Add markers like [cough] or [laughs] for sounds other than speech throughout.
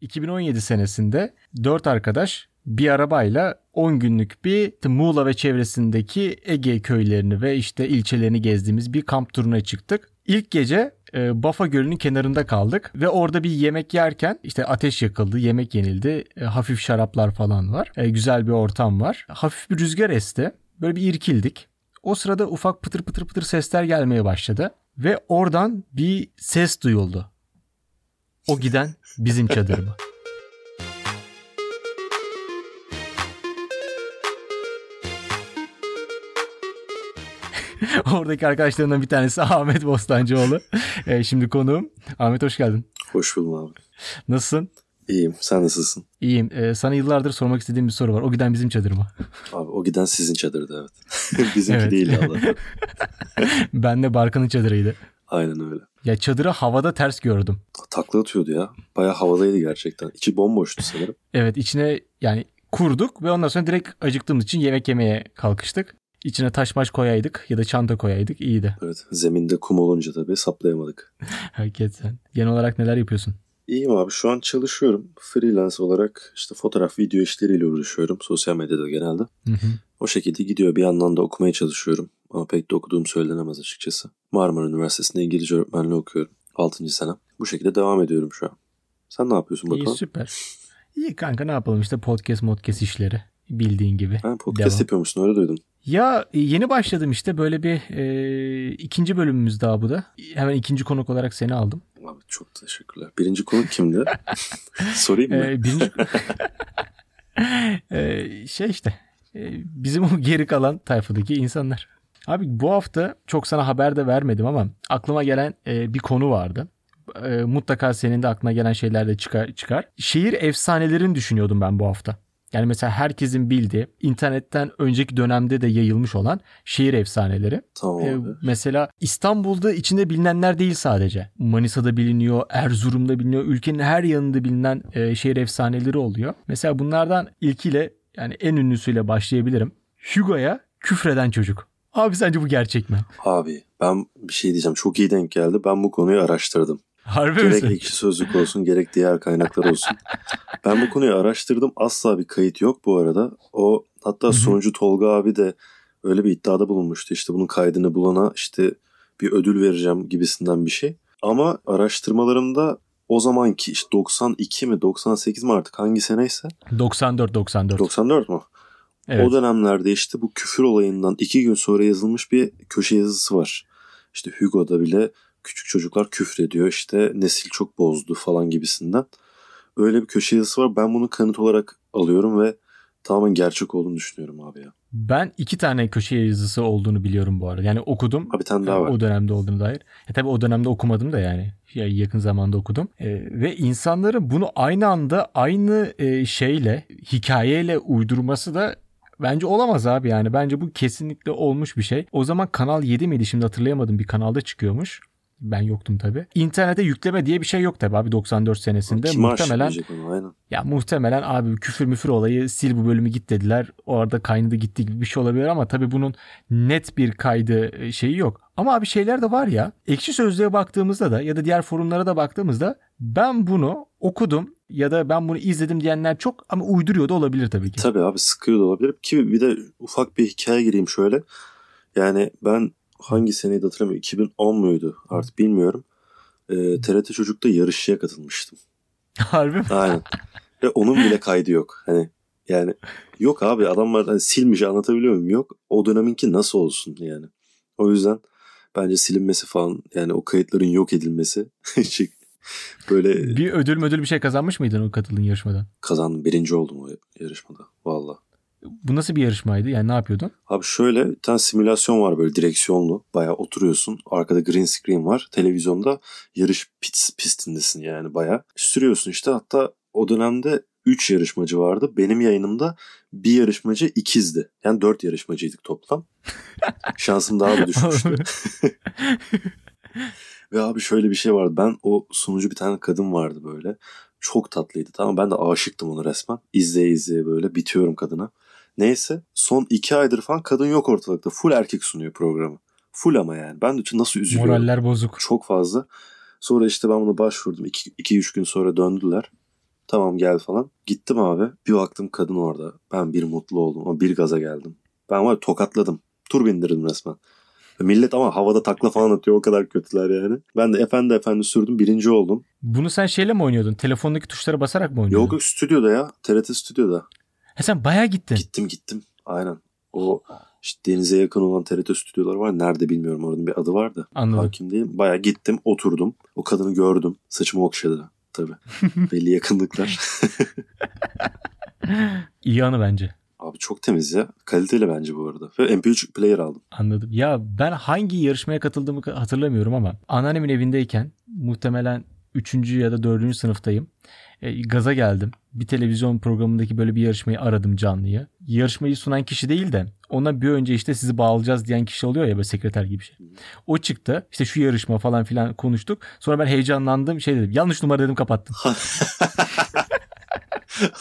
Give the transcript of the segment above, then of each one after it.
2017 senesinde 4 arkadaş bir arabayla 10 günlük bir Muğla ve çevresindeki Ege köylerini ve işte ilçelerini gezdiğimiz bir kamp turuna çıktık. İlk gece e, Bafa Gölü'nün kenarında kaldık ve orada bir yemek yerken işte ateş yakıldı, yemek yenildi, e, hafif şaraplar falan var. E, güzel bir ortam var. Hafif bir rüzgar esti. Böyle bir irkildik. O sırada ufak pıtır pıtır pıtır sesler gelmeye başladı ve oradan bir ses duyuldu. O giden bizim çadır mı? [laughs] Oradaki arkadaşlarımdan bir tanesi Ahmet Bostancıoğlu. Ee, şimdi konuğum. Ahmet hoş geldin. Hoş buldum abi. Nasılsın? İyiyim. Sen nasılsın? İyiyim. Ee, sana yıllardır sormak istediğim bir soru var. O giden bizim çadır mı? Abi o giden sizin çadırdı evet. [laughs] Bizimki evet. değil Allah. [laughs] ben de Barkan'ın çadırıydı. Aynen öyle. Ya çadırı havada ters gördüm. Takla atıyordu ya. Baya havadaydı gerçekten. İçi bomboştu sanırım. evet içine yani kurduk ve ondan sonra direkt acıktığımız için yemek yemeye kalkıştık. İçine taş maş koyaydık ya da çanta koyaydık iyiydi. Evet zeminde kum olunca tabii saplayamadık. [laughs] Hakikaten. Genel olarak neler yapıyorsun? İyiyim abi şu an çalışıyorum. Freelance olarak işte fotoğraf video işleriyle uğraşıyorum. Sosyal medyada genelde. Hı hı. O şekilde gidiyor. Bir yandan da okumaya çalışıyorum. Ama pek de okuduğum söylenemez açıkçası. Marmara Üniversitesi'nde İngilizce öğretmenliği okuyorum. 6. sene. Bu şekilde devam ediyorum şu an. Sen ne yapıyorsun bakalım? İyi süper. İyi kanka ne yapalım işte podcast modcast işleri. Bildiğin gibi. Ha, podcast devam. yapıyormuşsun öyle duydum. Ya e, yeni başladım işte böyle bir e, ikinci bölümümüz daha bu da. Hemen ikinci konuk olarak seni aldım. Abi çok teşekkürler. Birinci konuk kimdi? [laughs] Sorayım mı? Ee, birinci... ee, [laughs] [laughs] şey işte bizim o geri kalan tayfadaki insanlar. Abi bu hafta çok sana haber de vermedim ama aklıma gelen e, bir konu vardı. E, mutlaka senin de aklına gelen şeyler de çıkar, çıkar. Şehir efsanelerini düşünüyordum ben bu hafta. Yani mesela herkesin bildiği internetten önceki dönemde de yayılmış olan şehir efsaneleri. Tamam. Ee, mesela İstanbul'da içinde bilinenler değil sadece. Manisa'da biliniyor, Erzurum'da biliniyor, ülkenin her yanında bilinen e, şehir efsaneleri oluyor. Mesela bunlardan ilkiyle yani en ünlüsüyle başlayabilirim. Hugo'ya küfreden çocuk. Abi sence bu gerçek mi? Abi ben bir şey diyeceğim. Çok iyi denk geldi. Ben bu konuyu araştırdım. Harbi gerek misin? ekşi sözlük olsun gerek diğer kaynaklar olsun. [laughs] ben bu konuyu araştırdım. Asla bir kayıt yok bu arada. O hatta sunucu Tolga abi de öyle bir iddiada bulunmuştu. İşte bunun kaydını bulana işte bir ödül vereceğim gibisinden bir şey. Ama araştırmalarımda o zamanki işte 92 mi 98 mi artık hangi seneyse. 94 94. 94 mu? Evet. O dönemlerde işte bu küfür olayından iki gün sonra yazılmış bir köşe yazısı var. İşte Hugo'da bile küçük çocuklar küfrediyor işte nesil çok bozdu falan gibisinden. Öyle bir köşe yazısı var. Ben bunu kanıt olarak alıyorum ve tamamen gerçek olduğunu düşünüyorum abi ya. Ben iki tane köşe yazısı olduğunu biliyorum bu arada. Yani okudum. Abi bir tane daha var. O dönemde olduğunu dair. E tabi o dönemde okumadım da yani. Yakın zamanda okudum. E, ve insanların bunu aynı anda aynı e, şeyle, hikayeyle uydurması da Bence olamaz abi yani. Bence bu kesinlikle olmuş bir şey. O zaman Kanal 7 miydi şimdi hatırlayamadım bir kanalda çıkıyormuş. Ben yoktum tabi. İnternete yükleme diye bir şey yok tabi abi 94 senesinde. Kim muhtemelen aynen. ya muhtemelen abi küfür müfür olayı sil bu bölümü git dediler. Orada kaynadı gitti gibi bir şey olabilir ama tabi bunun net bir kaydı e, şeyi yok. Ama abi şeyler de var ya. Ekşi Sözlüğe baktığımızda da ya da diğer forumlara da baktığımızda ben bunu okudum ya da ben bunu izledim diyenler çok ama uyduruyor da olabilir tabii ki. Tabii abi sıkıyor da olabilir. Ki bir de ufak bir hikaye gireyim şöyle. Yani ben hangi seneydi hatırlamıyorum. 2010 muydu artık bilmiyorum. Ee, TRT Çocuk'ta yarışçıya katılmıştım. [laughs] Harbi mi? Aynen. Ve onun bile kaydı yok. Hani yani yok abi adamlar hani silmiş anlatabiliyor muyum? Yok. O döneminki nasıl olsun yani. O yüzden bence silinmesi falan yani o kayıtların yok edilmesi [laughs] böyle bir ödül ödül bir şey kazanmış mıydın o katıldığın yarışmadan? Kazandım. Birinci oldum o yarışmada. Valla. Bu nasıl bir yarışmaydı? Yani ne yapıyordun? Abi şöyle bir tane simülasyon var böyle direksiyonlu. Bayağı oturuyorsun. Arkada green screen var. Televizyonda yarış pist, pistindesin yani bayağı. Sürüyorsun işte. Hatta o dönemde 3 yarışmacı vardı. Benim yayınımda bir yarışmacı ikizdi. Yani 4 yarışmacıydık toplam. [laughs] Şansım daha da [laughs] düşmüştü. [laughs] Ve abi şöyle bir şey vardı. Ben o sunucu bir tane kadın vardı böyle. Çok tatlıydı tamam Ben de aşıktım onu resmen. İzleye izleye böyle bitiyorum kadına. Neyse son iki aydır falan kadın yok ortalıkta. Full erkek sunuyor programı. Full ama yani. Ben de nasıl üzülüyorum. Moraller bozuk. Çok fazla. Sonra işte ben bunu başvurdum. 2-3 gün sonra döndüler. Tamam gel falan. Gittim abi. Bir baktım kadın orada. Ben bir mutlu oldum ama bir gaza geldim. Ben var tokatladım. Tur bindirdim resmen. Millet ama havada takla falan atıyor o kadar kötüler yani. Ben de efendi efendi sürdüm birinci oldum. Bunu sen şeyle mi oynuyordun? Telefondaki tuşlara basarak mı oynuyordun? Yok yok stüdyoda ya. TRT stüdyoda. He sen bayağı gittin. Gittim gittim. Aynen. O işte denize yakın olan TRT stüdyoları var. Nerede bilmiyorum. Oranın bir adı var da. Anladım. Hakim değilim. Bayağı gittim oturdum. O kadını gördüm. Saçımı okşadı. Tabii. [laughs] Belli yakınlıklar. [laughs] İyi anı bence. Abi çok temiz ya. Kaliteli bence bu arada. Ve MP3 player aldım. Anladım. Ya ben hangi yarışmaya katıldığımı hatırlamıyorum ama anneannemin evindeyken muhtemelen 3. ya da 4. sınıftayım. E, gaza geldim. Bir televizyon programındaki böyle bir yarışmayı aradım canlıya. Yarışmayı sunan kişi değil de ona bir önce işte sizi bağlayacağız diyen kişi oluyor ya böyle sekreter gibi şey. O çıktı. İşte şu yarışma falan filan konuştuk. Sonra ben heyecanlandım. Şey dedim. Yanlış numara dedim kapattım. [laughs]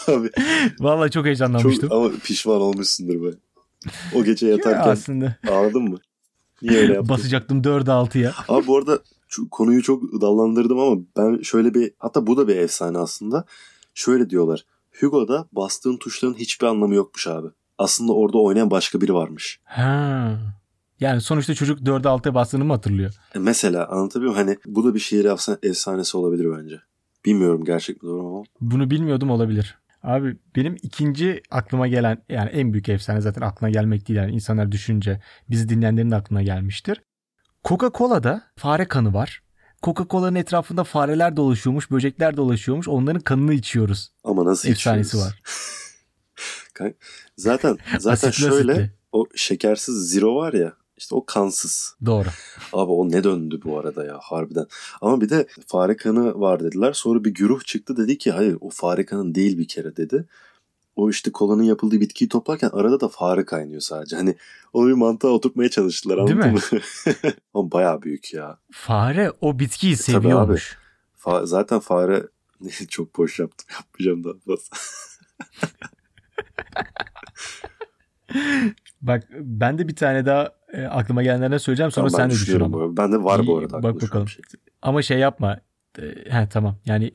Abi Vallahi çok heyecanlanmıştım. çok ama pişman olmuşsundur be. O gece yatarken aslında. ağladın mı? Niye öyle yaptın? Basacaktım 4'e 6'ya. Abi bu arada konuyu çok dallandırdım ama ben şöyle bir hatta bu da bir efsane aslında. Şöyle diyorlar. Hugo'da bastığın tuşların hiçbir anlamı yokmuş abi. Aslında orada oynayan başka biri varmış. Ha. Yani sonuçta çocuk 4'e 6'ya bastığını mı hatırlıyor? E mesela anlatabiliyor muyum? Hani bu da bir şehir efsane- efsanesi olabilir bence. Bilmiyorum gerçek mi doğru mu ama. Bunu bilmiyordum olabilir. Abi benim ikinci aklıma gelen yani en büyük efsane zaten aklına gelmek değil yani insanlar düşünce bizi dinleyenlerin de aklına gelmiştir. Coca-Cola'da fare kanı var. Coca-Cola'nın etrafında fareler dolaşıyormuş, böcekler dolaşıyormuş. Onların kanını içiyoruz. Ama nasıl Efsanesi içiyoruz? var. [laughs] Zaten [laughs] zaten Asitli şöyle asitli. o şekersiz zero var ya işte o kansız. Doğru. Abi o ne döndü bu arada ya harbiden. Ama bir de fare kanı var dediler. Sonra bir güruh çıktı dedi ki hayır o fare kanın değil bir kere dedi. O işte kolanın yapıldığı bitkiyi toplarken arada da fare kaynıyor sadece. Hani onu bir mantığa oturtmaya çalıştılar Değil anladın mi? mı? [laughs] Ama bayağı büyük ya. Fare o bitkiyi E, tabii abi. Fa- zaten fare [laughs] çok boş yaptım. Yapmayacağım daha fazla. [laughs] Bak ben de bir tane daha e, aklıma gelenlerden söyleyeceğim sonra Tamam, sen de düşün ama. bu. Ben de var bu İyi, arada. bak bakalım. şey. Ama şey yapma. E, He tamam. Yani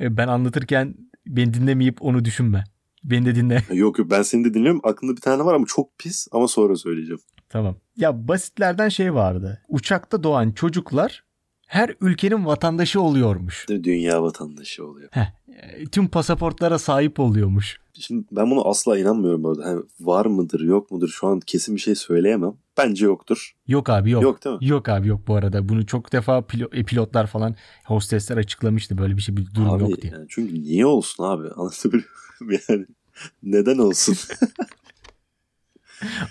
ben anlatırken beni dinlemeyip onu düşünme. Beni de dinle. [laughs] Yok yok ben seni de dinliyorum. Aklımda bir tane var ama çok pis ama sonra söyleyeceğim. tamam. Ya basitlerden şey vardı. Uçakta doğan çocuklar her ülkenin vatandaşı oluyormuş. Dünya vatandaşı oluyor. E, Tüm pasaportlara sahip oluyormuş. Şimdi ben bunu asla inanmıyorum bu arada. Hani var mıdır yok mudur şu an kesin bir şey söyleyemem. Bence yoktur. Yok abi yok. Yok değil mi? Yok abi yok bu arada. Bunu çok defa pilo- e, pilotlar falan hostesler açıklamıştı. Böyle bir şey bir durum abi, yok diye. yani çünkü niye olsun abi? [laughs] Anlatabiliyor? [laughs] Yani neden olsun? [laughs]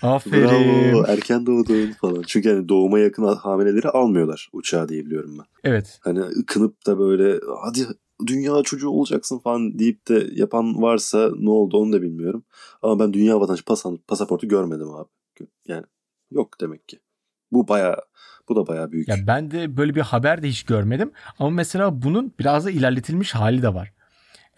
Aferin. Bravo erken doğdun falan. Çünkü hani doğuma yakın hamileleri almıyorlar uçağa diye biliyorum ben. Evet. Hani ıkınıp da böyle hadi dünya çocuğu olacaksın falan deyip de yapan varsa ne oldu onu da bilmiyorum. Ama ben dünya vatandaşı pasan- pasaportu görmedim abi. Yani yok demek ki. Bu baya bu da baya büyük. Ya ben de böyle bir haber de hiç görmedim. Ama mesela bunun biraz da ilerletilmiş hali de var.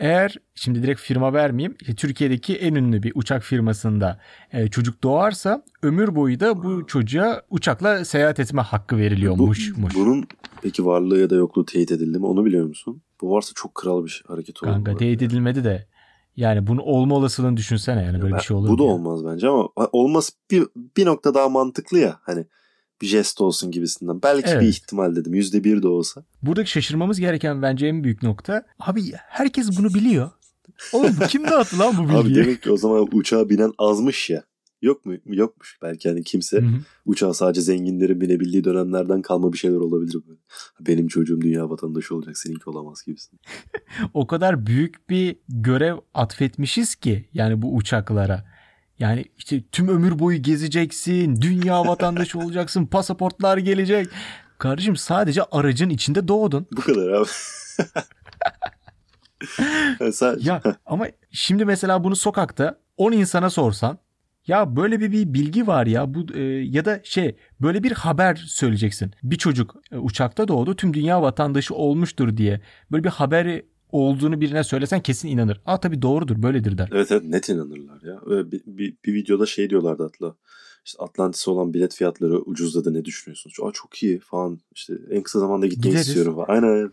Eğer şimdi direkt firma vermeyeyim. işte Türkiye'deki en ünlü bir uçak firmasında e, çocuk doğarsa ömür boyu da bu çocuğa uçakla seyahat etme hakkı veriliyormuş. Bu, bunun peki varlığı ya da yokluğu teyit edildi mi onu biliyor musun? Bu varsa çok kral bir hareket olur. Kanka teyit edilmedi de yani bunun olma olasılığını düşünsene yani Ya böyle ben- bir şey olur Bu da ya? olmaz bence ama olması bir, bir nokta daha mantıklı ya. Hani bir jest olsun gibisinden. Belki Evet. bir ihtimal dedim. Yüzde bir de olsa. Buradaki şaşırmamız gereken bence en büyük nokta. Abi herkes bunu biliyor. Oğlum kim dağıttı lan bu Abi bilgiyi? demek ki o zaman uçağa binen azmış ya. Yok mu? Yokmuş. Belki hani kimse Hı hı. uçağa sadece zenginlerin binebildiği dönemlerden kalma bir şeyler olabilir böyle. Benim çocuğum dünya vatandaşı olacak seninki olamaz gibisin. [laughs] o kadar büyük bir görev atfetmişiz ki yani bu uçaklara. Yani işte tüm ömür boyu gezeceksin, dünya vatandaşı olacaksın, pasaportlar gelecek. Kardeşim sadece aracın içinde doğdun. Bu kadar abi. [laughs] Ya ama şimdi mesela bunu sokakta 10 insana sorsan ya böyle bir, bir bilgi var ya bu e, ya da şey böyle bir haber söyleyeceksin. Bir çocuk e, uçakta doğdu tüm dünya vatandaşı olmuştur diye böyle bir haberi olduğunu birine söylesen kesin inanır. Aa tabii doğrudur böyledir der. Evet evet net inanırlar ya. Bir, bir, bir videoda şey diyorlardı Atla. İşte Atlantis'e olan bilet fiyatları ucuzladı ne düşünüyorsunuz? Aa çok iyi falan. İşte en kısa zamanda gitmek Gideriz. istiyorum falan. Aynen.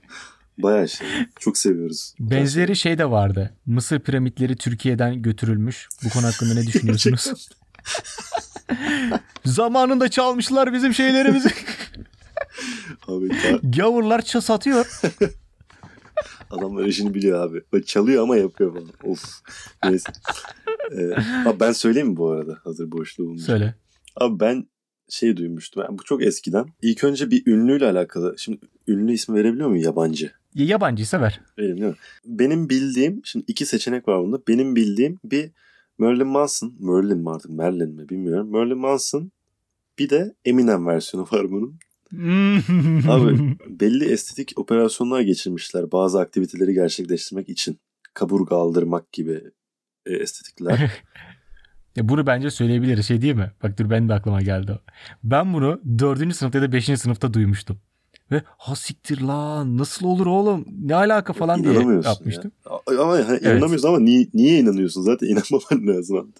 Bayağı şey. Çok seviyoruz. Benzeri şey de vardı. Mısır piramitleri Türkiye'den götürülmüş. Bu konu hakkında ne düşünüyorsunuz? [laughs] Zamanında çalmışlar bizim şeylerimizi. Abi Gavurlar ças atıyor. [laughs] adamlar işini biliyor abi. Çalıyor ama yapıyor falan. Of. Neyse. Ee, abi ben söyleyeyim mi bu arada? Hazır boşluğum. Söyle. Abi ben şey duymuştum. Yani bu çok eskiden. İlk önce bir ünlüyle alakalı. Şimdi ünlü ismi verebiliyor muyum? Yabancı. Ya Yabancıysa ver. Vereyim değil mi? Benim bildiğim, şimdi iki seçenek var bunda. Benim bildiğim bir Marilyn Manson, Merlin mi artık, Merlin mi bilmiyorum. Marilyn Manson bir de Eminem versiyonu var bunun. Abi belli estetik operasyonlar geçirmişler bazı aktiviteleri gerçekleştirmek için. Kaburga aldırmak gibi e, estetikler. [laughs] Ya bunu bence söyleyebiliriz şey değil mi? Bak dur ben de aklıma geldi o. Ben bunu 4. sınıfta ya da 5. sınıfta duymuştum. Ve ha siktir lan nasıl olur oğlum ne alaka falan diye yapmıştım. ya. Ama hani inanamıyorsun ama niye, niye inanıyorsun? Zaten [laughs] inanmaman lazım.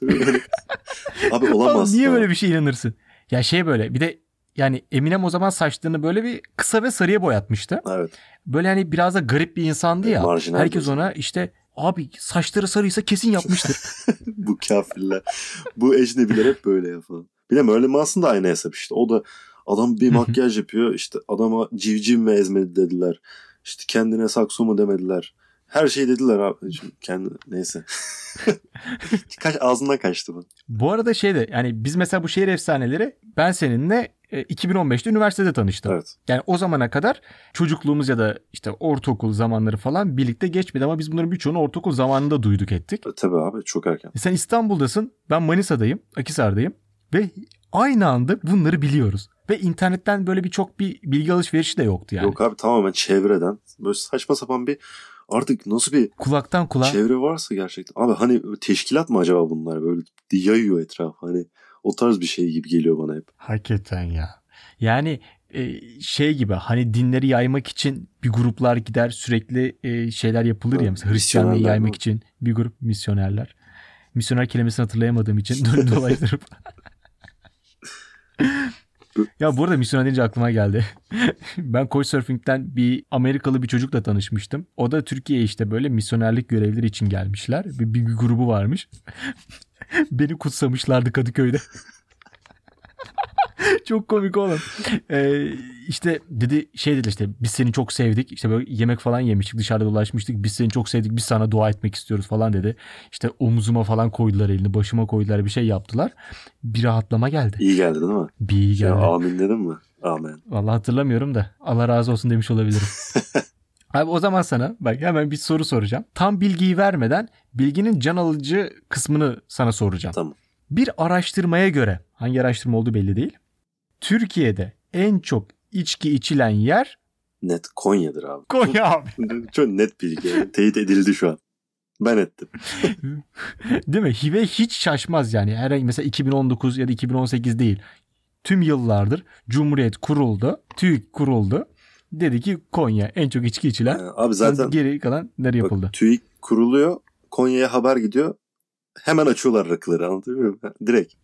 Abi olamaz. Oğlum niye böyle bir şey inanırsın? Ya şey böyle bir de yani Eminem o zaman saçlarını böyle bir kısa ve sarıya boyatmıştı. Evet. Böyle hani biraz da garip bir insandı ya. Marjinal Herkes bir- ona işte abi saçları sarıysa kesin yapmıştır. [laughs] bu kafirler. bu ecnebiler hep böyle yapıyor. De Marilyn Manson da aynı hesap işte. O da adam bir makyaj yapıyor. İşte adama civciv mi ezmedi dediler. İşte kendine sakso mu demediler. Her şey dediler abi. Şimdi kendi neyse. [laughs] Kaç ağzından kaçtı bu. bu arada şey de yani biz mesela bu şehir efsaneleri ben seninle 2015'te üniversitede tanıştım. Evet. Yani o zamana kadar çocukluğumuz ya da işte ortaokul zamanları falan birlikte geçmedi ama biz bunların birçoğunu ortaokul zamanında duyduk ettik. Tabii abi çok erken. E Sen İstanbul'dasın, ben Manisa'dayım, Akisar'dayım ve aynı anda bunları biliyoruz. Ve internetten böyle bir çok bir bilgi alışverişi de yoktu yani. Yok abi tamamen çevreden. Böyle saçma sapan bir artık nasıl bir Kulaktan kulağa. çevre varsa gerçekten. Abi hani teşkilat mı acaba bunlar böyle yayıyor etraf. Hani o tarz bir şey gibi geliyor bana hep. Hakikaten ya. Yani e, şey gibi hani dinleri yaymak için bir gruplar gider sürekli e, şeyler yapılır ya mesela Hristiyanlığı yaymak mi? için bir grup misyonerler. Misyoner kelimesini hatırlayamadığım için [laughs] dolaştırıp. ya bu arada misyoner deyince aklıma geldi. [laughs] ben Couchsurfing'den bir Amerikalı bir çocukla tanışmıştım. O da Türkiye'ye işte böyle misyonerlik görevleri için gelmişler. Bir, bir, bir grubu varmış. [laughs] Beni kutsamışlardı Kadıköy'de. [laughs] Çok komik oğlum. Ee, işte dedi şey dedi işte biz seni çok sevdik. İşte böyle yemek falan yemiştik dışarıda dolaşmıştık. Biz seni çok sevdik biz sana dua etmek istiyoruz falan dedi. İşte omzuma falan koydular elini başıma koydular bir şey yaptılar. Bir rahatlama geldi. İyi geldi değil mi? Bir iyi Ya, geldi. amin dedin mi? Amen. Vallahi hatırlamıyorum da Allah razı olsun demiş olabilirim. [laughs] Abi o zaman sana bak hemen bir soru soracağım. Tam bilgiyi vermeden bilginin can alıcı kısmını sana soracağım. Tamam. Bir araştırmaya göre hangi araştırma olduğu belli değil. Türkiye'de en çok içki içilen yer Net Konya'dır abi. Konya abi. [laughs] Çok net bilgi. yani. Teyit edildi şu an. Ben ettim. [laughs] Değil mi? Hive hiç şaşmaz yani. Herhangi mesela 2019 ya da 2018 değil. Tüm yıllardır Cumhuriyet kuruldu. TÜİK kuruldu. Dedi ki Konya en çok içki içilen. Yani abi zaten Geri kalan nereye yapıldı? bak, TÜİK kuruluyor. Konya'ya haber gidiyor. Hemen açıyorlar rakıları anlatabiliyor muyum? [laughs] Direkt.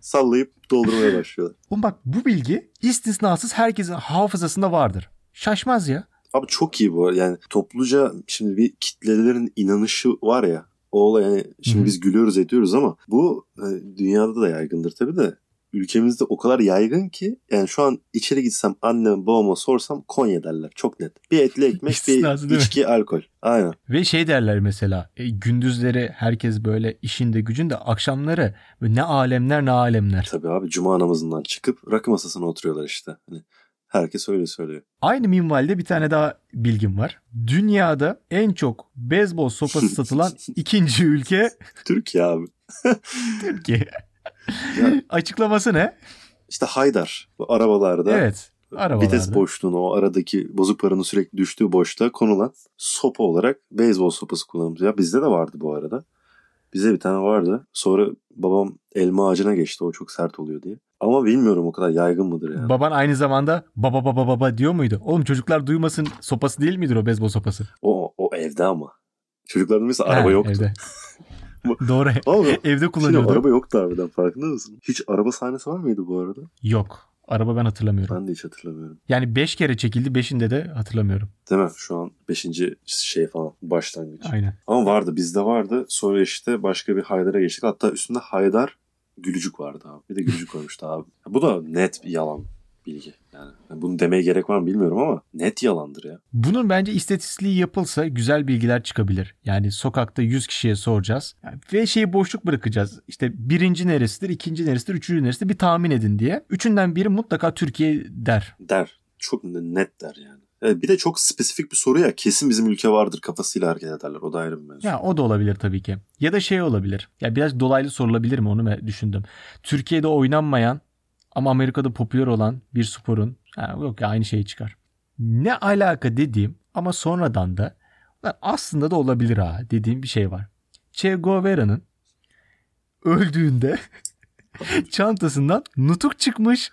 Sallayıp doldurmaya başlıyorlar. [laughs] Oğlum bak bu bilgi istisnasız herkesin hafızasında vardır. Şaşmaz ya. Abi çok iyi bu. Yani topluca şimdi bir kitlelerin inanışı var ya. O olay yani şimdi Hı hı. biz gülüyoruz ediyoruz ama bu e, dünyada da yaygındır tabii de. Ülkemizde o kadar yaygın ki yani şu an içeri gitsem anneme babama sorsam Konya derler. Çok net. Bir etli ekmek İstisnası bir mi? içki alkol. Aynen. Ve şey derler mesela e, gündüzleri herkes böyle işinde gücünde akşamları ne alemler ne alemler. Tabii abi cuma namazından çıkıp rakı masasına oturuyorlar işte. Hani herkes öyle söylüyor. Aynı minvalde bir tane daha bilgim var. Dünyada en çok beyzbol sopası [laughs] satılan ikinci ülke Türkiye abi. Türkiye. Ya- Açıklaması ne? İşte Haydar arabalarda Evet. Arabalarda. vites boşluğunu o aradaki bozuk paranın sürekli düştüğü boşluğa konulan sopa olarak beyzbol sopası kullanılmış. Ya bizde de vardı bu arada. Bize bir tane vardı. Sonra babam elma ağacına geçti. O çok sert oluyor diye. Ama bilmiyorum o kadar yaygın mıdır yani. Baban aynı zamanda baba baba baba diyor muydu? Oğlum çocuklar duymasın sopası değil midir o beyzbol sopası? O, o evde ama. Çocukların mesela araba yoktu. Evde. [laughs] [laughs] Doğru. Ama [laughs] Evde şimdi kullanıyordu. araba yoktu harbiden farkında mısın? Hiç araba sahnesi var mıydı bu arada? Yok. Araba ben hatırlamıyorum. Ben de hiç hatırlamıyorum. Yani 5 kere çekildi 5'inde de hatırlamıyorum. Değil mi? Şu an 5. şey falan başlangıç. Aynen. Ama vardı bizde vardı. Sonra işte başka bir Haydar'a geçtik. Hatta üstünde Haydar Gülücük vardı abi. Bir de Gülücük koymuştu abi. Bu da net bir yalan bilgi. Yani bunu demeye gerek var mı bilmiyorum ama net yalandır ya. Bunun bence istatistiği yapılsa güzel bilgiler çıkabilir. Yani sokakta 100 kişiye soracağız. Yani ve şeyi boşluk bırakacağız. İşte birinci neresidir, ikinci neresidir, üçüncü neresidir bir tahmin edin diye. Üçünden biri mutlaka Türkiye der. Der. Çok net der yani. Bir de çok spesifik bir soru ya kesin bizim ülke vardır kafasıyla hareket ederler. O da ayrı bir mevzu. Ya o da olabilir tabii ki. Ya da şey olabilir. Ya biraz dolaylı sorulabilir mi onu düşündüm. Türkiye'de oynanmayan ama Amerika'da popüler olan bir sporun ha, yok ya aynı şey çıkar. Ne alaka dediğim ama sonradan da aslında da olabilir ha dediğim bir şey var. Che Guevara'nın öldüğünde [laughs] çantasından nutuk çıkmış.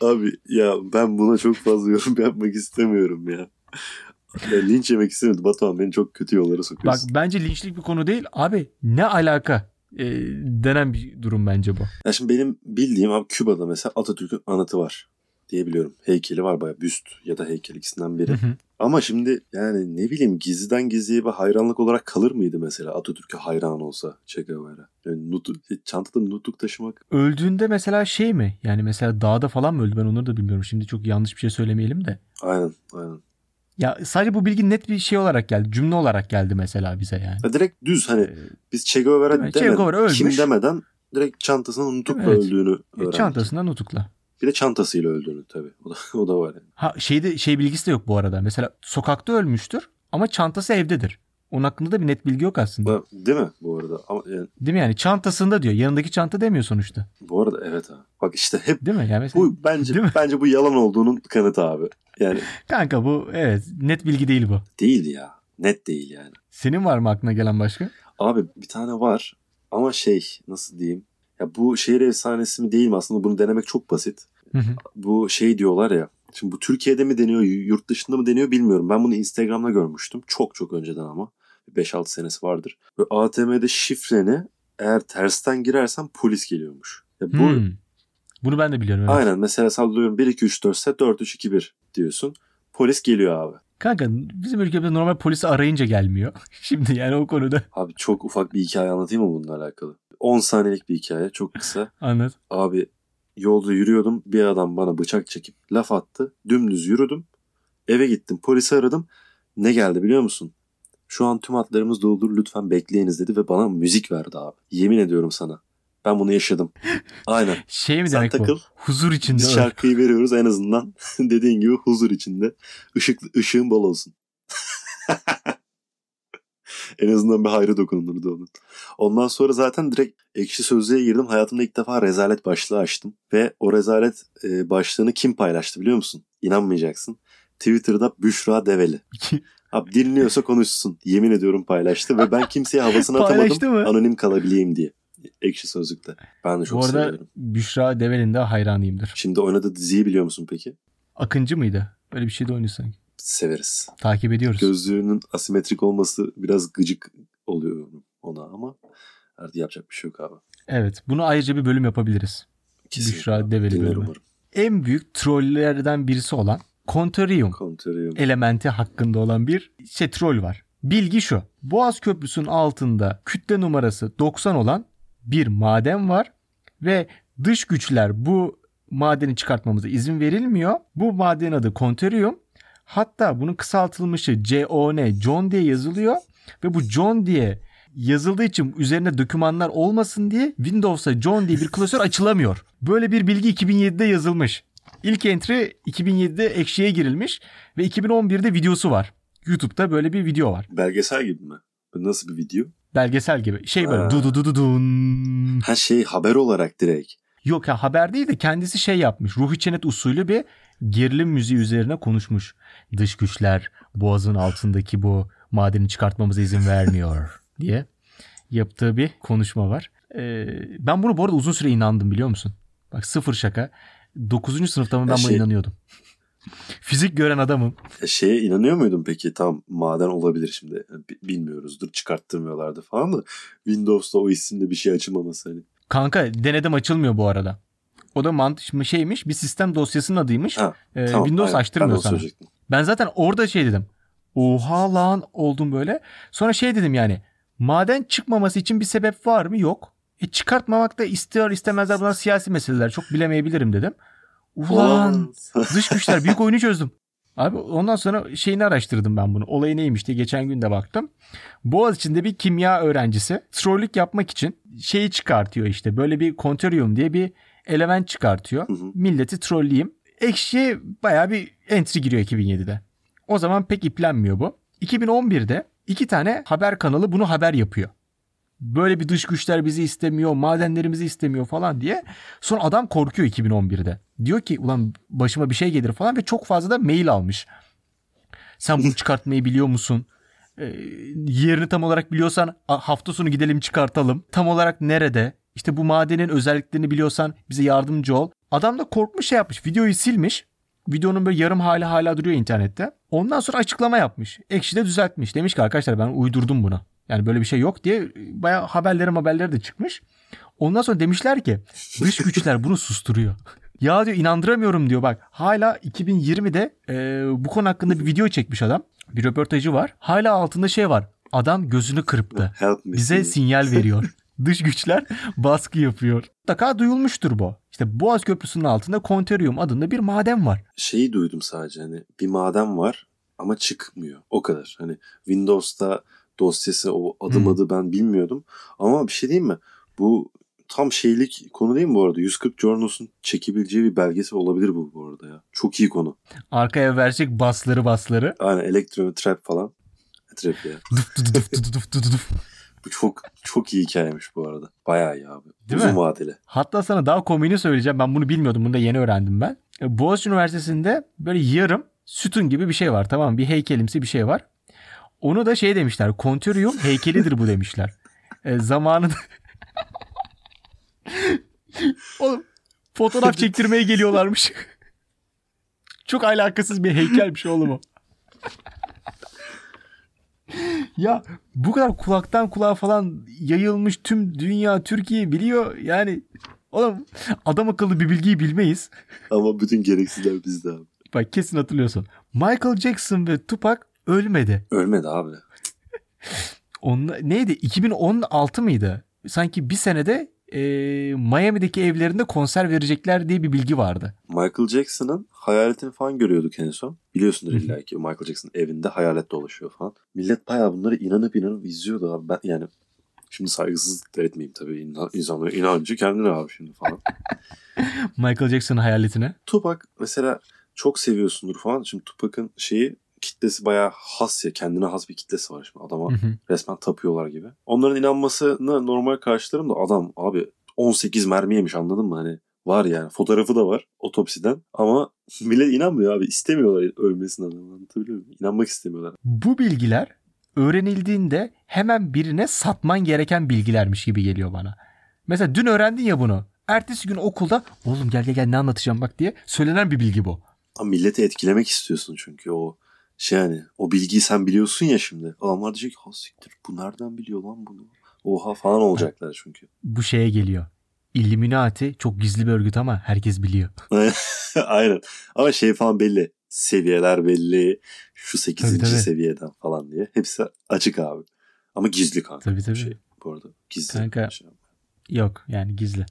Abi ya ben buna çok fazla yorum yapmak istemiyorum ya. ya linç yemek istemedim. Batuhan beni çok kötü yollara sokuyorsun. Bak bence linçlik bir konu değil. Abi ne alaka? E, denen bir durum bence bu. Ya şimdi benim bildiğim abi Küba'da mesela Atatürk'ün anıtı var diyebiliyorum. Heykeli var baya büst ya da heykel ikisinden biri. Hı hı. Ama şimdi yani ne bileyim gizliden gizliye bir hayranlık olarak kalır mıydı mesela Atatürk'e hayran olsa Che Guevara? Yani nutuk, çantada nutuk taşımak. Öldüğünde mesela şey mi? Yani mesela dağda falan mı öldü ben onları da bilmiyorum. Şimdi çok yanlış bir şey söylemeyelim de. Aynen aynen. Ya sadece bu bilgi net bir şey olarak geldi. Cümle olarak geldi mesela bize yani. Ya direkt düz hani ee, biz Che Guevara demeden, che Guevara ölmüş. kim demeden direkt çantasından nutukla evet. öldüğünü e, öğrendik. Çantasından nutukla. Bir de çantasıyla öldüğünü tabii. O da, o da var yani. Ha şeyde şey bilgisi de yok bu arada. Mesela sokakta ölmüştür ama çantası evdedir. Onun hakkında da bir net bilgi yok aslında. Değil mi bu arada? Ama yani... Değil mi yani çantasında diyor. Yanındaki çanta demiyor sonuçta. Bu arada evet ha. Bak işte hep Değil mi? Yani mesela... bu bence Değil mi? bence bu yalan olduğunun kanıtı abi. Yani Kanka bu evet net bilgi değil bu. Değil ya. Net değil yani. Senin var mı aklına gelen başka? Abi bir tane var ama şey nasıl diyeyim? Ya bu şehir efsanesi mi değil mi aslında bunu denemek çok basit. Hı hı. Bu şey diyorlar ya. Şimdi bu Türkiye'de mi deniyor, yurt dışında mı deniyor bilmiyorum. Ben bunu Instagram'da görmüştüm. Çok çok önceden ama. 5-6 senesi vardır. Ve ATM'de şifreni eğer tersten girersen polis geliyormuş. Ya bu hmm. Bunu ben de biliyorum. Evet. Aynen mesela sallıyorum 1 2 3 4 ise 4 3 2 1 diyorsun. Polis geliyor abi. Kanka bizim ülkemizde normal polisi arayınca gelmiyor. [laughs] Şimdi yani o konuda. Abi çok ufak bir hikaye anlatayım mı bununla alakalı? 10 saniyelik bir hikaye çok kısa. [laughs] Anlat. Abi yolda yürüyordum bir adam bana bıçak çekip laf attı. Dümdüz yürüdüm. Eve gittim polisi aradım. Ne geldi biliyor musun? Şu an tüm hatlarımız doldur lütfen bekleyiniz dedi ve bana müzik verdi abi. Yemin ediyorum sana. Ben bunu yaşadım. [laughs] Aynen. Şey mi Sen demek takıl, bu? Huzur içinde. Biz şarkıyı veriyoruz en azından [laughs] dediğin gibi huzur içinde. Işık, ışığın bol olsun. [laughs] en azından bir hayrı dokunulurdu onun. Ondan sonra zaten direkt ekşi sözlüğe girdim. Hayatımda ilk defa rezalet başlığı açtım. Ve o rezalet e, başlığını kim paylaştı biliyor musun? İnanmayacaksın. Twitter'da Büşra Develi. Abi dinliyorsa konuşsun. Yemin ediyorum paylaştı ve ben kimseye havasını [laughs] atamadım. Mı? Anonim kalabileyim diye. Ekşi Sözlük'te. Ben de çok Bu arada seviyorum. Büşra Devel'in de hayranıyımdır. Şimdi oynadığı diziyi biliyor musun peki? Akıncı mıydı? Öyle bir şey de oynuyor sanki. Severiz. Takip ediyoruz. Gözlüğünün asimetrik olması biraz gıcık oluyor ona ama artık yapacak bir şey yok abi. Evet. Bunu ayrıca bir bölüm yapabiliriz. Kesinlikle. Büşra Develi bölümü. Umarım. En büyük trollerden birisi olan Contorium elementi hakkında olan bir şey troll var. Bilgi şu. Boğaz Köprüsü'nün altında kütle numarası 90 olan bir maden var ve dış güçler bu madeni çıkartmamıza izin verilmiyor. Bu madenin adı Conterium. Hatta bunun kısaltılmışı CON, John diye yazılıyor ve bu John diye yazıldığı için üzerine dokümanlar olmasın diye Windows'a John diye bir klasör açılamıyor. Böyle bir bilgi 2007'de yazılmış. İlk entry 2007'de ekşiye girilmiş ve 2011'de videosu var. YouTube'da böyle bir video var. Belgesel gibi mi? Nasıl bir video? Belgesel gibi. Şey böyle du du du du dun. Ha şey haber olarak direkt. Yok ya haber değil de kendisi şey yapmış. Ruhi Çenet usulü bir gerilim müziği üzerine konuşmuş. Dış güçler boğazın altındaki bu madeni çıkartmamıza izin vermiyor [laughs] diye yaptığı bir konuşma var. Ee, ben bunu bu arada uzun süre inandım biliyor musun? Bak sıfır şaka. 9. sınıfta mı ben şey, buna inanıyordum. Fizik gören adamım. E, şeye inanıyor muydun peki? Tam maden olabilir şimdi. Bilmiyoruzdur çıkarttırmıyorlardı falan da Windows'ta o isimde bir şey açılmaması hani. Kanka denedim açılmıyor bu arada. O da mant şeymiş bir sistem dosyasının adıymış. Ha, Ee, tamam, Windows aynen. açtırmıyor Ben sana. Ben zaten orada şey dedim. Oha lan oldum böyle. Sonra şey dedim yani. Maden çıkmaması için bir sebep var mı? Yok. E çıkartmamak da istiyor istemezler bunlar siyasi meseleler. Çok bilemeyebilirim dedim. Ulan dış güçler büyük oyunu çözdüm. Abi ondan sonra şeyini araştırdım ben bunu. Olayı neymiş diye geçen gün de baktım. Boğaziçi'nde bir kimya öğrencisi trollük yapmak için şeyi çıkartıyor işte. Böyle bir kontöryum diye bir element çıkartıyor. Hı hı. Milleti trolleyeyim. Ekşi'ye bayağı bir entry giriyor 2007'de. O zaman pek iplenmiyor bu. 2011'de iki tane haber kanalı bunu haber yapıyor. Böyle bir dış güçler bizi istemiyor, madenlerimizi istemiyor falan diye. Sonra adam korkuyor 2011'de. Diyor ki ulan başıma bir şey gelir falan ve çok fazla da mail almış. Sen bunu [laughs] çıkartmayı biliyor musun? Ee, yerini tam olarak biliyorsan hafta sonu gidelim çıkartalım. Tam olarak nerede? İşte bu madenin özelliklerini biliyorsan bize yardımcı ol. Adam da korkmuş şey yapmış. Videoyu silmiş. Videonun böyle yarım hali hala duruyor internette. Ondan sonra açıklama yapmış. Ekşi de düzeltmiş. Demiş ki arkadaşlar ben uydurdum bunu. Yani böyle bir şey yok diye bayağı haberleri haberleri de çıkmış. Ondan sonra demişler ki [laughs] dış güçler bunu susturuyor. Ya diyor inandıramıyorum diyor bak. Hala 2020'de e, bu konu hakkında bir video çekmiş adam. Bir röportajı var. Hala altında şey var. Adam gözünü kırptı. Bize sinyal [laughs] veriyor. Dış güçler baskı yapıyor. Mutlaka duyulmuştur bu. İşte Boğaz Köprüsü'nün altında Konterium adında bir maden var. Şeyi duydum sadece hani bir maden var ama çıkmıyor. O kadar. Hani Windows'ta dosyası o adım Hmm. adı ben bilmiyordum. Ama bir şey diyeyim mi? Bu tam şeylik konu değil mi bu arada? 140 Journals'un çekebileceği bir belgesi olabilir bu bu arada ya. Çok iyi konu. Arkaya verecek basları basları. Aynen Electro Trap falan. Trap ya. [laughs] Bu çok çok iyi hikayeymiş bu arada. Bayağı iyi abi. Değil Uzun mi? vadeli. Hatta sana daha komiğini söyleyeceğim. Ben bunu bilmiyordum. Bunu da yeni öğrendim ben. Boğaziçi Üniversitesi'nde böyle yarım sütun gibi bir şey var. Tamam mı? Bir heykelimsi bir şey var. Onu da şey demişler. Kontöryum heykelidir bu demişler. E, zamanında... [laughs] Oğlum fotoğraf çektirmeye geliyorlarmış. [laughs] Çok alakasız bir heykelmiş oğlum o. ya bu kadar kulaktan kulağa falan yayılmış tüm dünya Türkiye biliyor. Yani oğlum adam akıllı bir bilgiyi bilmeyiz. Ama bütün gereksizler bizde abi. Bak kesin hatırlıyorsun. Michael Jackson ve Tupac ölmedi. Ölmedi abi. Onla, neydi? 2016 mıydı? Sanki bir senede e, Miami'deki evlerinde konser verecekler diye bir bilgi vardı. Michael Jackson'ın hayaletini falan görüyorduk en son. Biliyorsundur illa ki Michael Jackson evinde hayalet dolaşıyor falan. Millet bayağı bunları inanıp inanıp izliyordu abi. Ben yani şimdi saygısızlık da etmeyeyim tabii. İnsan, insanlara inancı kendine abi şimdi falan. [laughs] Michael Jackson'ın hayaletine. Tupac mesela çok seviyorsundur falan. Şimdi Tupac'ın şeyi kitlesi bayağı has ya. Kendine has bir kitlesi var şimdi. Adama Hı hı. resmen tapıyorlar gibi. Onların inanmasını normal karşılarım da adam abi 18 mermi yemiş anladın mı? Hani var yani fotoğrafı da var otopsiden ama [laughs] millet inanmıyor abi istemiyorlar ölmesini adamı anlatabiliyor muyum? İnanmak istemiyorlar. Bu bilgiler öğrenildiğinde hemen birine satman gereken bilgilermiş gibi geliyor bana. Mesela dün öğrendin ya bunu. Ertesi gün okulda oğlum gel gel gel ne anlatacağım bak diye söylenen bir bilgi bu. Ama milleti etkilemek istiyorsun çünkü o şey yani o bilgiyi sen biliyorsun ya şimdi. Adamlar diyecek ha siktir bu nereden biliyor lan bunu? Oha falan olacaklar çünkü. Bu şeye geliyor. Illuminati çok gizli bir örgüt ama herkes biliyor. [laughs] Aynen. Ama şey falan belli. Seviyeler belli. Şu 8. Tabii, tabii. seviyeden falan diye. Hepsi açık abi. Ama gizli kanka. Tabii, tabii. Şey, bu arada gizli. Kanka. Şey. Yok yani gizli.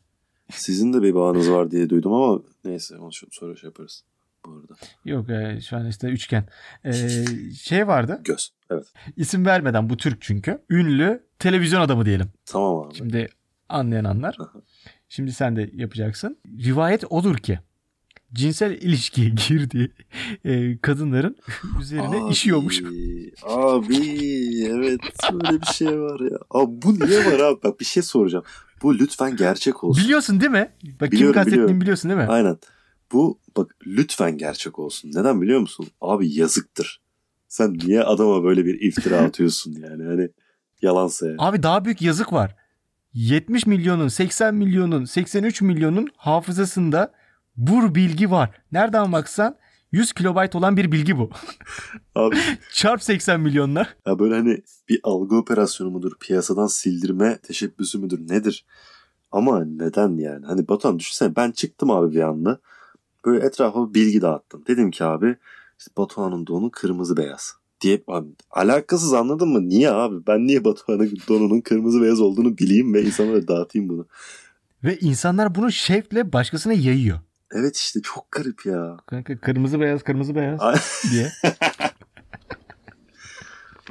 Sizin de bir bağınız var diye duydum ama neyse onu sonra şey yaparız. Bu arada. Yok e, şu an işte üçgen. E, şey vardı Göz. Evet. isim vermeden bu Türk çünkü. Ünlü televizyon adamı diyelim. Tamam abi. Şimdi anlayan anlar. Şimdi sen de yapacaksın. Rivayet odur ki cinsel ilişkiye [laughs] girdiği e, kadınların [laughs] üzerine Abi, işiyormuş. Abi evet öyle bir şey var ya. Abi bu niye var abi? Bak bir şey soracağım. Bu lütfen gerçek olsun. Biliyorsun değil mi? Bak kim Biliyorum, kastettiğimi biliyorum. biliyorsun değil mi? Aynen. Bu bak lütfen gerçek olsun. Neden biliyor musun? Abi yazıktır. Sen niye adama böyle bir iftira [laughs] atıyorsun yani? Hani yalansa yani. Abi daha büyük yazık var. 70 milyonun, 80 milyonun, 83 milyonun hafızasında bu bilgi var. Nereden baksan 100 kilobayt olan bir bilgi bu. [laughs] Abi Çarp 80 milyonla. ya böyle hani bir algı operasyonu mudur? Piyasadan sildirme teşebbüsü müdür? Nedir? Ama neden yani? Hani Batuhan düşünsene ben çıktım abi bir anda. Böyle etrafa bilgi dağıttım. Dedim ki abi işte Batuhan'ın donu kırmızı beyaz. Diye abi, alakasız anladın mı? Niye abi? Ben niye Batuhan'ın [laughs] donunun kırmızı beyaz olduğunu bileyim ve insanlara dağıtayım bunu. Ve insanlar bunu şevkle başkasına yayıyor. Evet işte çok garip ya. Kanka kırmızı beyaz kırmızı beyaz [laughs] diye. [laughs]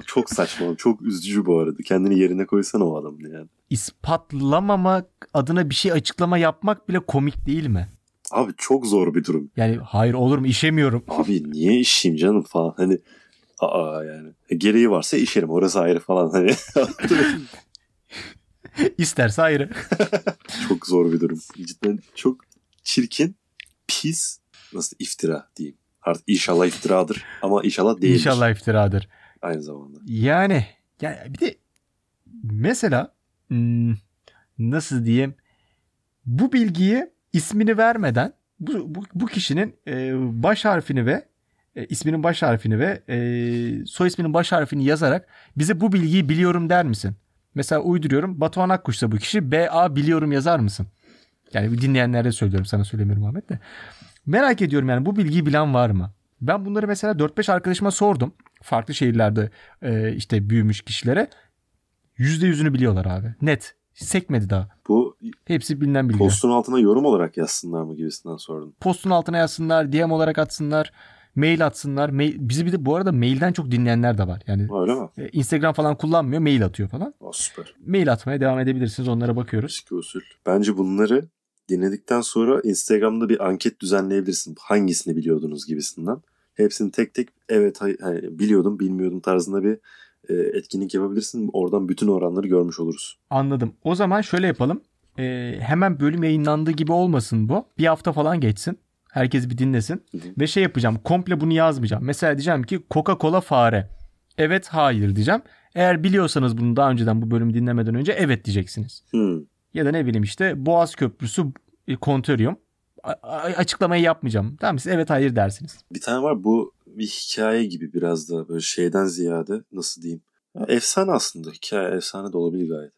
çok saçma, çok üzücü bu arada. Kendini yerine koysana o adamın yani. İspatlamamak adına bir şey açıklama yapmak bile komik değil mi? Abi çok zor bir durum. Yani hayır olur mu işemiyorum. Abi niye işeyim canım falan hani aa yani e, gereği varsa işerim orası ayrı falan hani [laughs] İsterse ayrı. [laughs] çok zor bir durum. Cidden çok çirkin, pis nasıl iftira diyeyim. Artık inşallah iftiradır ama inşallah değildir. İnşallah iftiradır. Aynı zamanda. Yani, yani bir de mesela hmm, nasıl diyeyim bu bilgiyi ismini vermeden bu, bu, bu kişinin e, baş harfini ve e, isminin baş harfini ve e, soy isminin baş harfini yazarak bize bu bilgiyi biliyorum der misin? Mesela uyduruyorum Batuhan Akkuş'sa bu kişi BA biliyorum yazar mısın? Yani dinleyenlere söylüyorum sana söylemiyorum Ahmet de. Merak ediyorum yani bu bilgiyi bilen var mı? Ben bunları mesela 4-5 arkadaşıma sordum. Farklı şehirlerde e, işte büyümüş kişilere. %100'ünü biliyorlar abi. Net. Sekmedi daha. Bu Hepsi bilinen bilgiler. postun altına yorum olarak yazsınlar mı gibisinden sordum. Postun altına yazsınlar, DM olarak atsınlar, mail atsınlar. Mail, bizi bir de bu arada mailden çok dinleyenler de var. Yani Öyle mi? e, Instagram falan kullanmıyor, mail atıyor falan. O süper. Mail atmaya devam edebilirsiniz. Onlara bakıyoruz. Eski usul. Bence bunları dinledikten sonra Instagram'da bir anket düzenleyebilirsin. Hangisini biliyordunuz gibisinden. Hepsini tek tek evet hay- hani biliyordum bilmiyordum tarzında bir e, etkinlik yapabilirsin. Oradan bütün oranları görmüş oluruz. Anladım. O zaman şöyle yapalım. E, hemen bölüm yayınlandığı gibi olmasın bu. Bir hafta falan geçsin. Herkes bir dinlesin. Hı hı. Ve şey yapacağım. Komple bunu yazmayacağım. Mesela diyeceğim ki Coca-Cola fare. Evet hayır diyeceğim. Eğer biliyorsanız bunu daha önceden bu bölümü dinlemeden önce evet diyeceksiniz. Hmm. Ya da ne bileyim işte Boğaz Köprüsü e, kontöryum. A- a- açıklamayı yapmayacağım. Tamam siz evet hayır dersiniz. Bir tane var bu bir hikaye gibi biraz da böyle şeyden ziyade nasıl diyeyim. Ya efsane aslında hikaye efsane de olabilir gayet.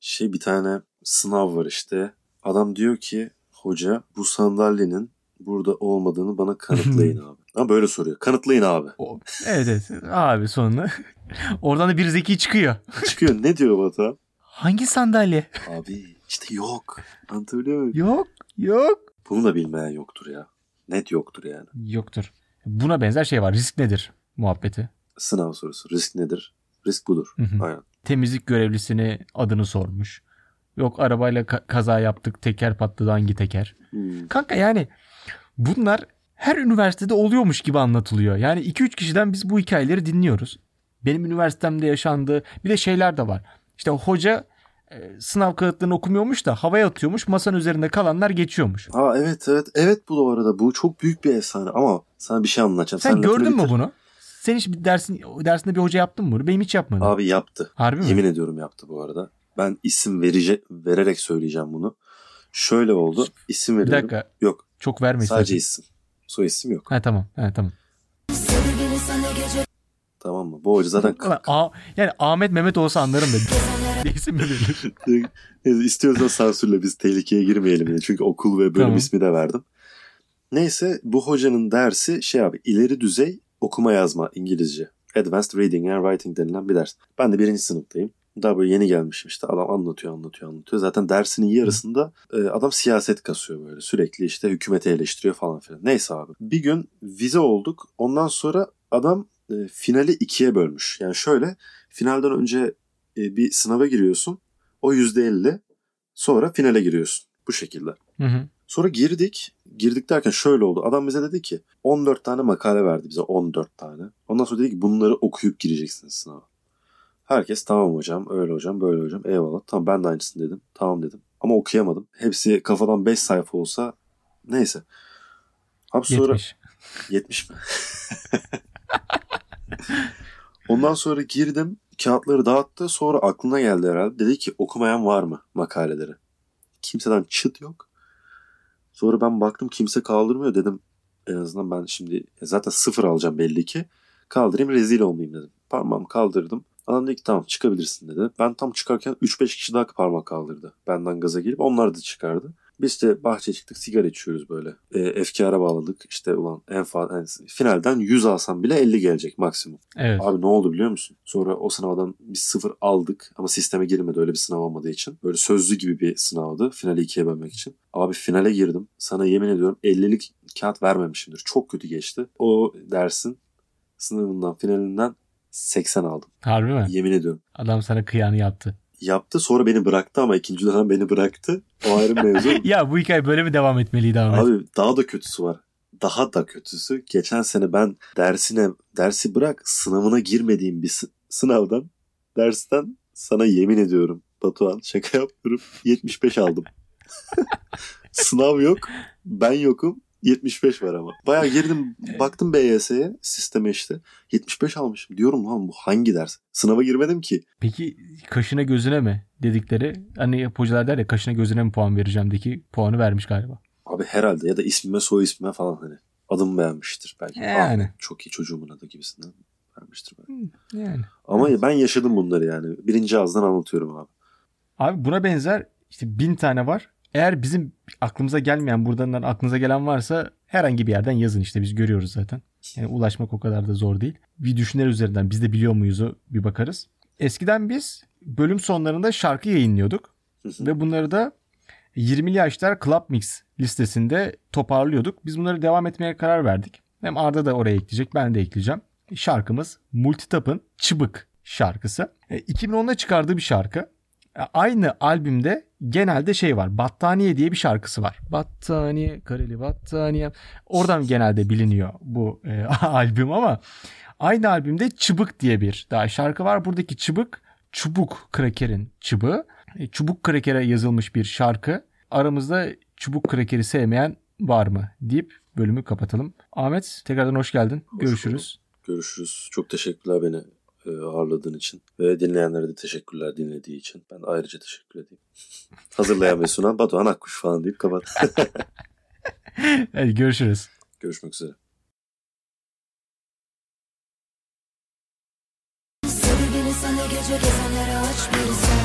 Şey bir tane sınav var işte. Adam diyor ki hoca bu sandalyenin burada olmadığını bana kanıtlayın [laughs] abi. Ama böyle soruyor. Kanıtlayın abi. O, evet evet abi sonunda. [laughs] Oradan da bir zeki çıkıyor. [laughs] Çıkıyor ne diyor Batuhan? Hangi sandalye? Abi işte yok. Anlatabiliyor muyum? Yok yok. Bunu da bilmeyen yoktur ya. Net yoktur yani. Yoktur. Buna benzer şey var. Risk nedir muhabbeti? Sınav sorusu. Risk nedir? Risk budur. Hı hı. Aynen. Temizlik görevlisine adını sormuş. Yok arabayla ka- kaza yaptık teker patladı hangi teker? Hmm. Kanka yani bunlar her üniversitede oluyormuş gibi anlatılıyor. Yani 2-3 kişiden biz bu hikayeleri dinliyoruz. Benim üniversitemde yaşandı. Bir de şeyler de var. İşte hoca sınav kağıtlarını okumuyormuş da havaya atıyormuş. Masanın üzerinde kalanlar geçiyormuş. Aa evet evet. Evet bu da arada. Bu çok büyük bir efsane ama sana bir şey anlatacağım. Sen, lafını gördün mü bunu? Sen hiç bir dersin dersinde bir hoca yaptın mı bunu? Benim hiç yapmadım. Abi yaptı. Harbi mi? Yemin ediyorum yaptı bu arada. Ben isim verecek vererek söyleyeceğim bunu. Şöyle oldu. İsim bir veriyorum. dakika. Yok. Çok verme Sadece isim. Soy isim yok. Ha tamam. Ha tamam. Tamam mı? Bu hoca zaten A- yani Ahmet Mehmet olsa anlarım [laughs] da. İsim mi verilir? İstiyorsan sansürle biz tehlikeye girmeyelim. Yani. Çünkü okul ve bölüm Tamam. ismi de verdim. Neyse bu hocanın dersi şey abi ileri düzey okuma yazma İngilizce. Advanced Reading and Writing denilen bir ders. Ben de birinci sınıftayım. Daha böyle yeni gelmişim işte adam anlatıyor anlatıyor anlatıyor. Zaten dersinin yarısında e, adam siyaset kasıyor böyle sürekli işte hükümeti eleştiriyor falan filan. Neyse abi bir gün vize olduk ondan sonra adam e, finali ikiye bölmüş. Yani şöyle finalden önce e, bir sınava giriyorsun o yüzde elli sonra finale giriyorsun bu şekilde. Hı hı. Sonra girdik. Girdik derken şöyle oldu. Adam bize dedi ki 14 tane makale verdi bize 14 tane. Ondan sonra dedi ki bunları okuyup gireceksiniz sınava. Herkes tamam hocam öyle hocam böyle hocam eyvallah. Tamam ben de aynısını dedim. Tamam dedim. Ama okuyamadım. Hepsi kafadan 5 sayfa olsa neyse. Abi sonra 70. 70 mi? [laughs] Ondan sonra girdim. Kağıtları dağıttı. Sonra aklına geldi herhalde. Dedi ki okumayan var mı makaleleri? Kimseden çıt yok. Sonra ben baktım kimse kaldırmıyor dedim. En azından ben şimdi zaten sıfır alacağım belli ki. Kaldırayım rezil olmayayım dedim. Parmağımı kaldırdım. Adam dedi ki tamam çıkabilirsin dedi. Ben tam çıkarken 3-5 kişi daha parmak kaldırdı. Benden gaza gelip onlar da çıkardı. Biz de bahçeye çıktık sigara içiyoruz böyle. E, efkara bağladık. İşte ulan en fazla en, finalden 100 alsam bile 50 gelecek maksimum. Evet. Abi ne oldu biliyor musun? Sonra o sınavdan biz sıfır aldık ama sisteme girmedi öyle bir sınav olmadığı için. Böyle sözlü gibi bir sınavdı finali ikiye bölmek için. Abi finale girdim. Sana yemin ediyorum 50'lik kağıt vermemişimdir. Çok kötü geçti. O dersin sınavından finalinden 80 aldım. Harbi mi? Yemin ediyorum. Adam sana kıyanı yaptı. Yaptı sonra beni bıraktı ama ikinci dönem beni bıraktı. O ayrı mevzu. [laughs] Ya bu hikaye böyle mi devam etmeliydi Ahmet? Abi daha da kötüsü var. Daha da kötüsü. Geçen sene ben dersine dersi bırak sınavına girmediğim bir sı- sınavdan dersten sana yemin ediyorum Batuhan şaka yapmıyorum 75 aldım. [laughs] Sınav yok ben yokum 75 var ama. Bayağı girdim [laughs] baktım BYS'ye sisteme işte 75 almışım diyorum lan bu hangi ders? Sınava girmedim ki. Peki kaşına gözüne mi dedikleri hani hocalar der ya kaşına gözüne mi puan vereceğimdeki puanı vermiş galiba. Abi herhalde ya da ismime soy ismime falan hani adımı beğenmiştir belki. Yani. Ah, çok iyi çocuğumun adı gibisinden vermiştir belki. Yani. Ama ben yaşadım bunları yani. Birinci ağızdan anlatıyorum abi. Abi buna benzer işte bin tane var. Eğer bizim aklımıza gelmeyen buradan aklınıza gelen varsa herhangi bir yerden yazın işte biz görüyoruz zaten. Yani ulaşmak o kadar da zor değil. Bir düşünler üzerinden biz de biliyor muyuz'u bir bakarız. Eskiden biz bölüm sonlarında şarkı yayınlıyorduk. Ve bunları da 20'li yaşlar Club Mix listesinde toparlıyorduk. Biz bunları devam etmeye karar verdik. Hem Arda da oraya ekleyecek ben de ekleyeceğim. Şarkımız Multitap'ın Çıbık şarkısı. E, 2010'da çıkardığı bir şarkı. E, Aynı albümde genelde şey var. Battaniye diye bir şarkısı var. Battaniye, kareli battaniye. Oradan genelde biliniyor bu e, [laughs] albüm ama aynı albümde Çıbık diye bir daha şarkı var. Buradaki Çıbık çubuk krakerin çıbığı. E, Çubuk krakere yazılmış bir şarkı. Aramızda çubuk krakeri sevmeyen var mı deyip bölümü kapatalım. Ahmet tekrardan hoş geldin. Hoş Görüşürüz. Görüşürüz. Çok teşekkürler beni ağırladığın için. Ve dinleyenlere de teşekkürler dinlediği için. Ben ayrıca teşekkür edeyim. [laughs] Hazırlayan ve sunan Batuhan Akkuş falan deyip kapat. [laughs] Hadi görüşürüz. Görüşmek üzere. Sevgili sana gece gezenlere aç bir sen